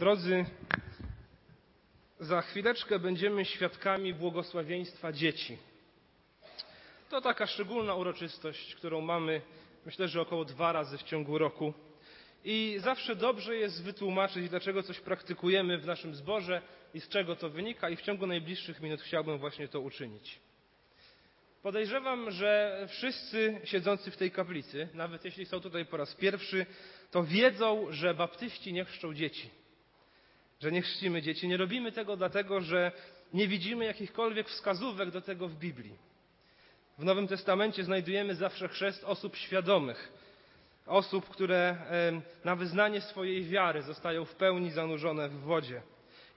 Drodzy, za chwileczkę będziemy świadkami błogosławieństwa dzieci. To taka szczególna uroczystość, którą mamy, myślę, że około dwa razy w ciągu roku. I zawsze dobrze jest wytłumaczyć, dlaczego coś praktykujemy w naszym zborze i z czego to wynika, i w ciągu najbliższych minut chciałbym właśnie to uczynić. Podejrzewam, że wszyscy siedzący w tej kaplicy, nawet jeśli są tutaj po raz pierwszy, to wiedzą, że baptyści nie chrzczą dzieci. Że nie chrzcimy dzieci. Nie robimy tego dlatego, że nie widzimy jakichkolwiek wskazówek do tego w Biblii. W Nowym Testamencie znajdujemy zawsze chrzest osób świadomych, osób, które na wyznanie swojej wiary zostają w pełni zanurzone w wodzie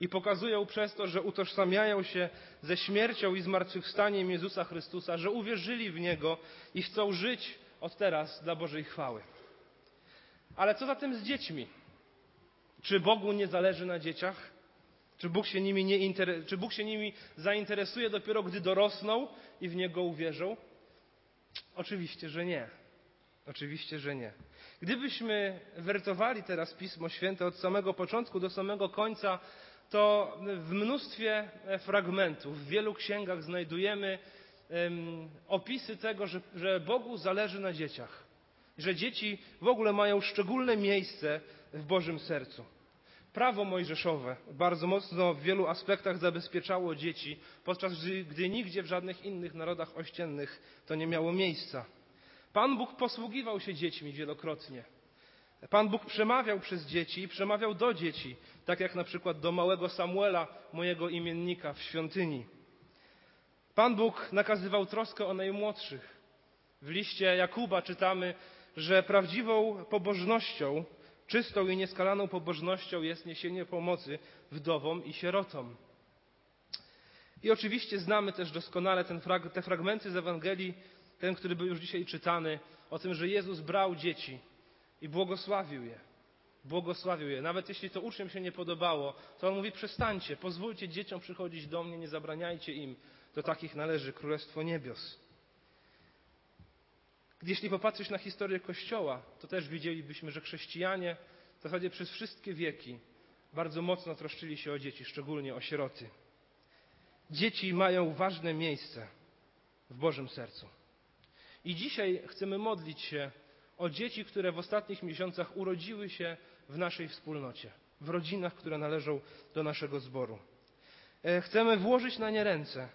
i pokazują przez to, że utożsamiają się ze śmiercią i zmartwychwstaniem Jezusa Chrystusa, że uwierzyli w Niego i chcą żyć od teraz dla Bożej chwały. Ale co zatem z dziećmi? Czy Bogu nie zależy na dzieciach? Czy Bóg, się nimi nie inter... Czy Bóg się nimi zainteresuje dopiero, gdy dorosną i w Niego uwierzą? Oczywiście, że nie. Oczywiście, że nie. Gdybyśmy wertowali teraz Pismo Święte od samego początku do samego końca, to w mnóstwie fragmentów, w wielu księgach znajdujemy um, opisy tego, że, że Bogu zależy na dzieciach. Że dzieci w ogóle mają szczególne miejsce w Bożym sercu. Prawo mojżeszowe bardzo mocno w wielu aspektach zabezpieczało dzieci, podczas gdy, nigdzie w żadnych innych narodach ościennych to nie miało miejsca. Pan Bóg posługiwał się dziećmi wielokrotnie. Pan Bóg przemawiał przez dzieci i przemawiał do dzieci, tak jak na przykład do małego Samuela, mojego imiennika w świątyni. Pan Bóg nakazywał troskę o najmłodszych. W liście Jakuba czytamy, że prawdziwą pobożnością, czystą i nieskalaną pobożnością jest niesienie pomocy wdowom i sierotom. I oczywiście znamy też doskonale ten, te fragmenty z Ewangelii, ten, który był już dzisiaj czytany, o tym, że Jezus brał dzieci i błogosławił je. Błogosławił je. Nawet jeśli to uczniom się nie podobało, to on mówi: przestańcie, pozwólcie dzieciom przychodzić do mnie, nie zabraniajcie im. Do takich należy Królestwo Niebios. Jeśli popatrzeć na historię Kościoła, to też widzielibyśmy, że chrześcijanie w zasadzie przez wszystkie wieki bardzo mocno troszczyli się o dzieci, szczególnie o sieroty. Dzieci mają ważne miejsce w Bożym sercu. I dzisiaj chcemy modlić się o dzieci, które w ostatnich miesiącach urodziły się w naszej wspólnocie, w rodzinach, które należą do naszego zboru. Chcemy włożyć na nie ręce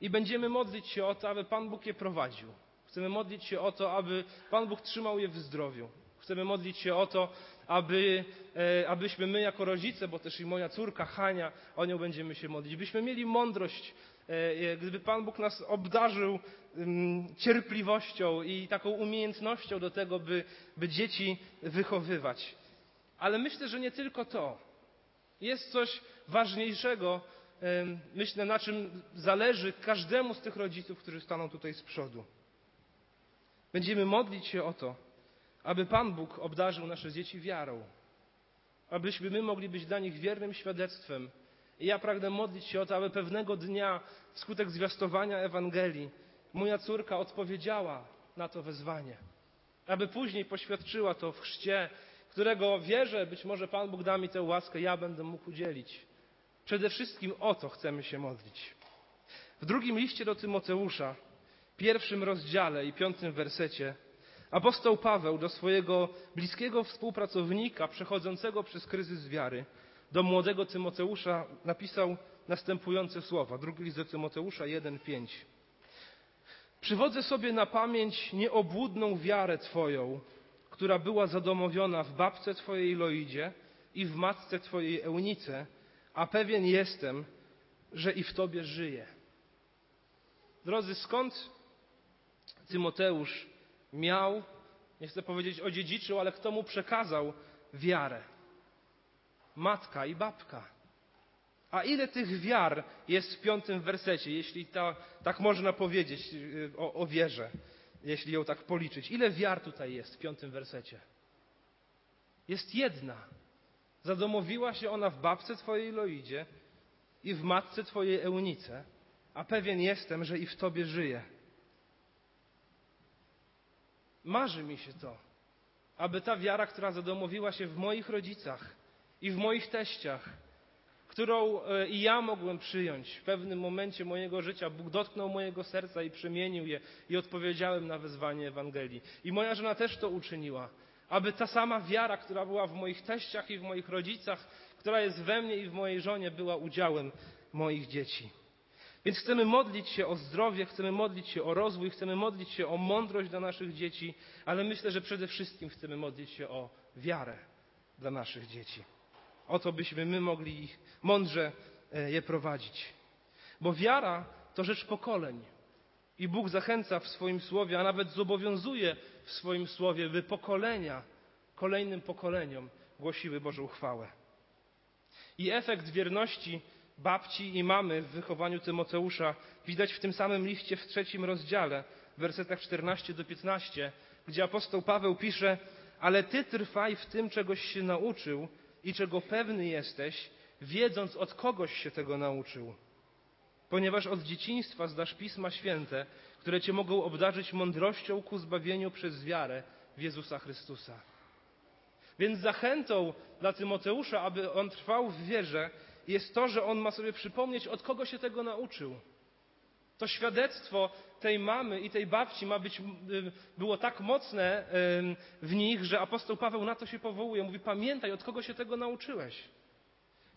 i będziemy modlić się o to, aby Pan Bóg je prowadził. Chcemy modlić się o to, aby Pan Bóg trzymał je w zdrowiu. Chcemy modlić się o to, aby, abyśmy my jako rodzice, bo też i moja córka Hania, o nią będziemy się modlić, byśmy mieli mądrość, gdyby Pan Bóg nas obdarzył cierpliwością i taką umiejętnością do tego, by, by dzieci wychowywać. Ale myślę, że nie tylko to. Jest coś ważniejszego, myślę, na czym zależy każdemu z tych rodziców, którzy staną tutaj z przodu. Będziemy modlić się o to, aby Pan Bóg obdarzył nasze dzieci wiarą, abyśmy my mogli być dla nich wiernym świadectwem. I ja pragnę modlić się o to, aby pewnego dnia, wskutek zwiastowania Ewangelii, moja córka odpowiedziała na to wezwanie, aby później poświadczyła to w chrzcie, którego wierzę, być może Pan Bóg da mi tę łaskę, ja będę mógł udzielić. Przede wszystkim o to chcemy się modlić. W drugim liście do Tymoteusza, pierwszym rozdziale i piątym wersecie, apostoł Paweł do swojego bliskiego współpracownika przechodzącego przez kryzys wiary, do młodego Tymoteusza napisał następujące słowa. Drugi list do Tymoteusza 1:5. Przywodzę sobie na pamięć nieobłudną wiarę Twoją, która była zadomowiona w babce Twojej Loidzie i w matce Twojej Eunice, a pewien jestem, że i w Tobie żyje. Drodzy, skąd Tymoteusz miał, nie chcę powiedzieć odziedziczył, ale kto mu przekazał wiarę? Matka i babka. A ile tych wiar jest w piątym wersecie, jeśli ta, tak można powiedzieć o, o wierze, jeśli ją tak policzyć? Ile wiar tutaj jest w piątym wersecie? Jest jedna. Zadomowiła się ona w babce Twojej Loidzie i w matce Twojej Eunice, a pewien jestem, że i w Tobie żyje. Marzy mi się to, aby ta wiara, która zadomowiła się w moich rodzicach i w moich teściach, którą e, i ja mogłem przyjąć w pewnym momencie mojego życia. Bóg dotknął mojego serca i przemienił je i odpowiedziałem na wezwanie Ewangelii. I moja żona też to uczyniła. Aby ta sama wiara, która była w moich teściach i w moich rodzicach, która jest we mnie i w mojej żonie, była udziałem moich dzieci. Więc chcemy modlić się o zdrowie, chcemy modlić się o rozwój, chcemy modlić się o mądrość dla naszych dzieci, ale myślę, że przede wszystkim chcemy modlić się o wiarę dla naszych dzieci. O to, byśmy my mogli ich mądrze e, je prowadzić. Bo wiara to rzecz pokoleń. I Bóg zachęca w swoim słowie, a nawet zobowiązuje w swoim słowie, by pokolenia kolejnym pokoleniom głosiły Bożą chwałę. I efekt wierności babci i mamy w wychowaniu Tymoteusza widać w tym samym liście w trzecim rozdziale, w wersetach 14 do 15, gdzie apostoł Paweł pisze: Ale ty trwaj w tym, czegoś się nauczył i czego pewny jesteś, wiedząc od kogoś się tego nauczył. Ponieważ od dzieciństwa zdasz pisma święte, które cię mogą obdarzyć mądrością ku zbawieniu przez wiarę w Jezusa Chrystusa. Więc zachętą dla Tymoteusza, aby on trwał w wierze, jest to, że on ma sobie przypomnieć, od kogo się tego nauczył. To świadectwo tej mamy i tej babci ma być, y, było tak mocne w nich, że apostoł Paweł na to się powołuje. Mówi, pamiętaj, od kogo się tego nauczyłeś.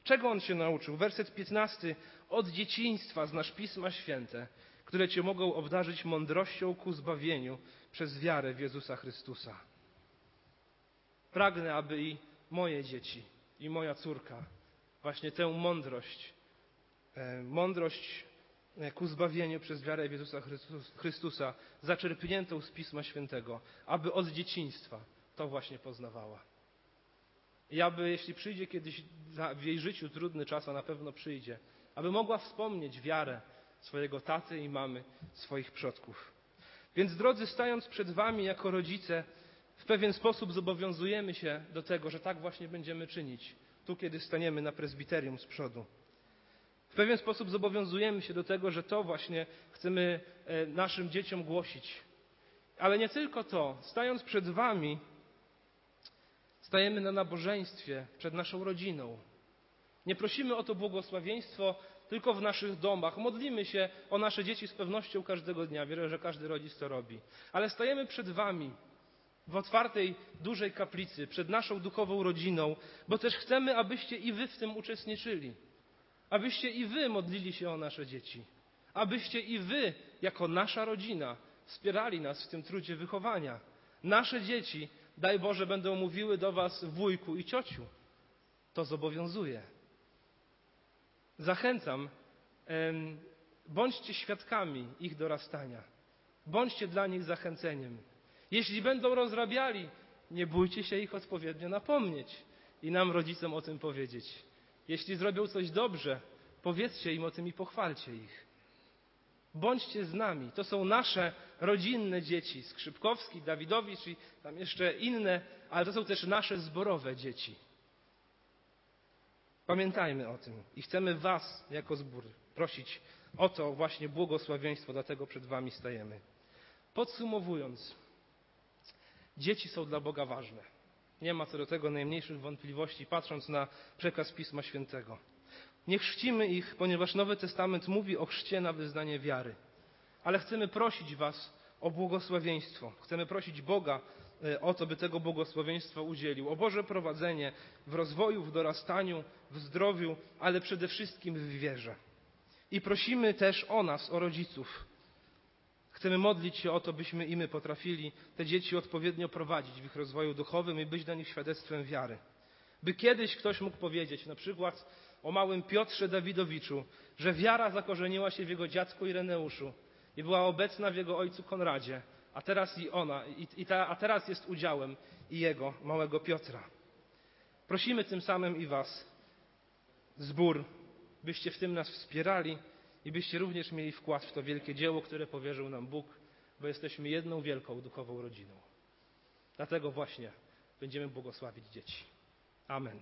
Czego on się nauczył? Werset 15. Od dzieciństwa znasz Pisma Święte, które cię mogą obdarzyć mądrością ku zbawieniu przez wiarę w Jezusa Chrystusa. Pragnę, aby i moje dzieci, i moja córka właśnie tę mądrość, e, mądrość e, ku zbawieniu przez wiarę w Jezusa Chrystusa, zaczerpniętą z Pisma Świętego, aby od dzieciństwa to właśnie poznawała. I aby, jeśli przyjdzie kiedyś w jej życiu trudny czas, a na pewno przyjdzie, aby mogła wspomnieć wiarę swojego taty i mamy, swoich przodków. Więc drodzy, stając przed Wami jako rodzice, w pewien sposób zobowiązujemy się do tego, że tak właśnie będziemy czynić tu kiedy staniemy na prezbiterium z przodu. W pewien sposób zobowiązujemy się do tego, że to właśnie chcemy e, naszym dzieciom głosić. Ale nie tylko to. Stając przed Wami, stajemy na nabożeństwie przed naszą rodziną. Nie prosimy o to błogosławieństwo tylko w naszych domach. Modlimy się o nasze dzieci z pewnością każdego dnia. Wierzę, że każdy rodzic to robi. Ale stajemy przed Wami w otwartej, dużej kaplicy, przed naszą duchową rodziną, bo też chcemy, abyście i wy w tym uczestniczyli. Abyście i wy modlili się o nasze dzieci. Abyście i wy, jako nasza rodzina, wspierali nas w tym trudzie wychowania. Nasze dzieci, daj Boże, będą mówiły do was wujku i ciociu. To zobowiązuje. Zachęcam, bądźcie świadkami ich dorastania. Bądźcie dla nich zachęceniem. Jeśli będą rozrabiali, nie bójcie się ich odpowiednio napomnieć i nam, rodzicom, o tym powiedzieć. Jeśli zrobią coś dobrze, powiedzcie im o tym i pochwalcie ich. Bądźcie z nami. To są nasze rodzinne dzieci. Skrzypkowski, Dawidowicz i tam jeszcze inne, ale to są też nasze zborowe dzieci. Pamiętajmy o tym i chcemy Was jako zbór prosić o to właśnie błogosławieństwo, dlatego przed Wami stajemy. Podsumowując, Dzieci są dla Boga ważne. Nie ma co do tego najmniejszych wątpliwości, patrząc na przekaz Pisma Świętego. Nie chrzcimy ich, ponieważ Nowy Testament mówi o chrzcie na wyznanie wiary. Ale chcemy prosić Was o błogosławieństwo. Chcemy prosić Boga e, o to, by tego błogosławieństwa udzielił. O Boże prowadzenie w rozwoju, w dorastaniu, w zdrowiu, ale przede wszystkim w wierze. I prosimy też o nas, o rodziców, Chcemy modlić się o to, byśmy i my potrafili te dzieci odpowiednio prowadzić w ich rozwoju duchowym i być dla nich świadectwem wiary. By kiedyś ktoś mógł powiedzieć, na przykład o małym Piotrze Dawidowiczu, że wiara zakorzeniła się w jego dziadku Ireneuszu i była obecna w jego ojcu Konradzie, a teraz i ona, i, i ta, a teraz jest udziałem i jego, małego Piotra. Prosimy tym samym i Was, zbór, byście w tym nas wspierali i byście również mieli wkład w to wielkie dzieło, które powierzył nam Bóg, bo jesteśmy jedną wielką duchową rodziną. Dlatego właśnie będziemy błogosławić dzieci. Amen.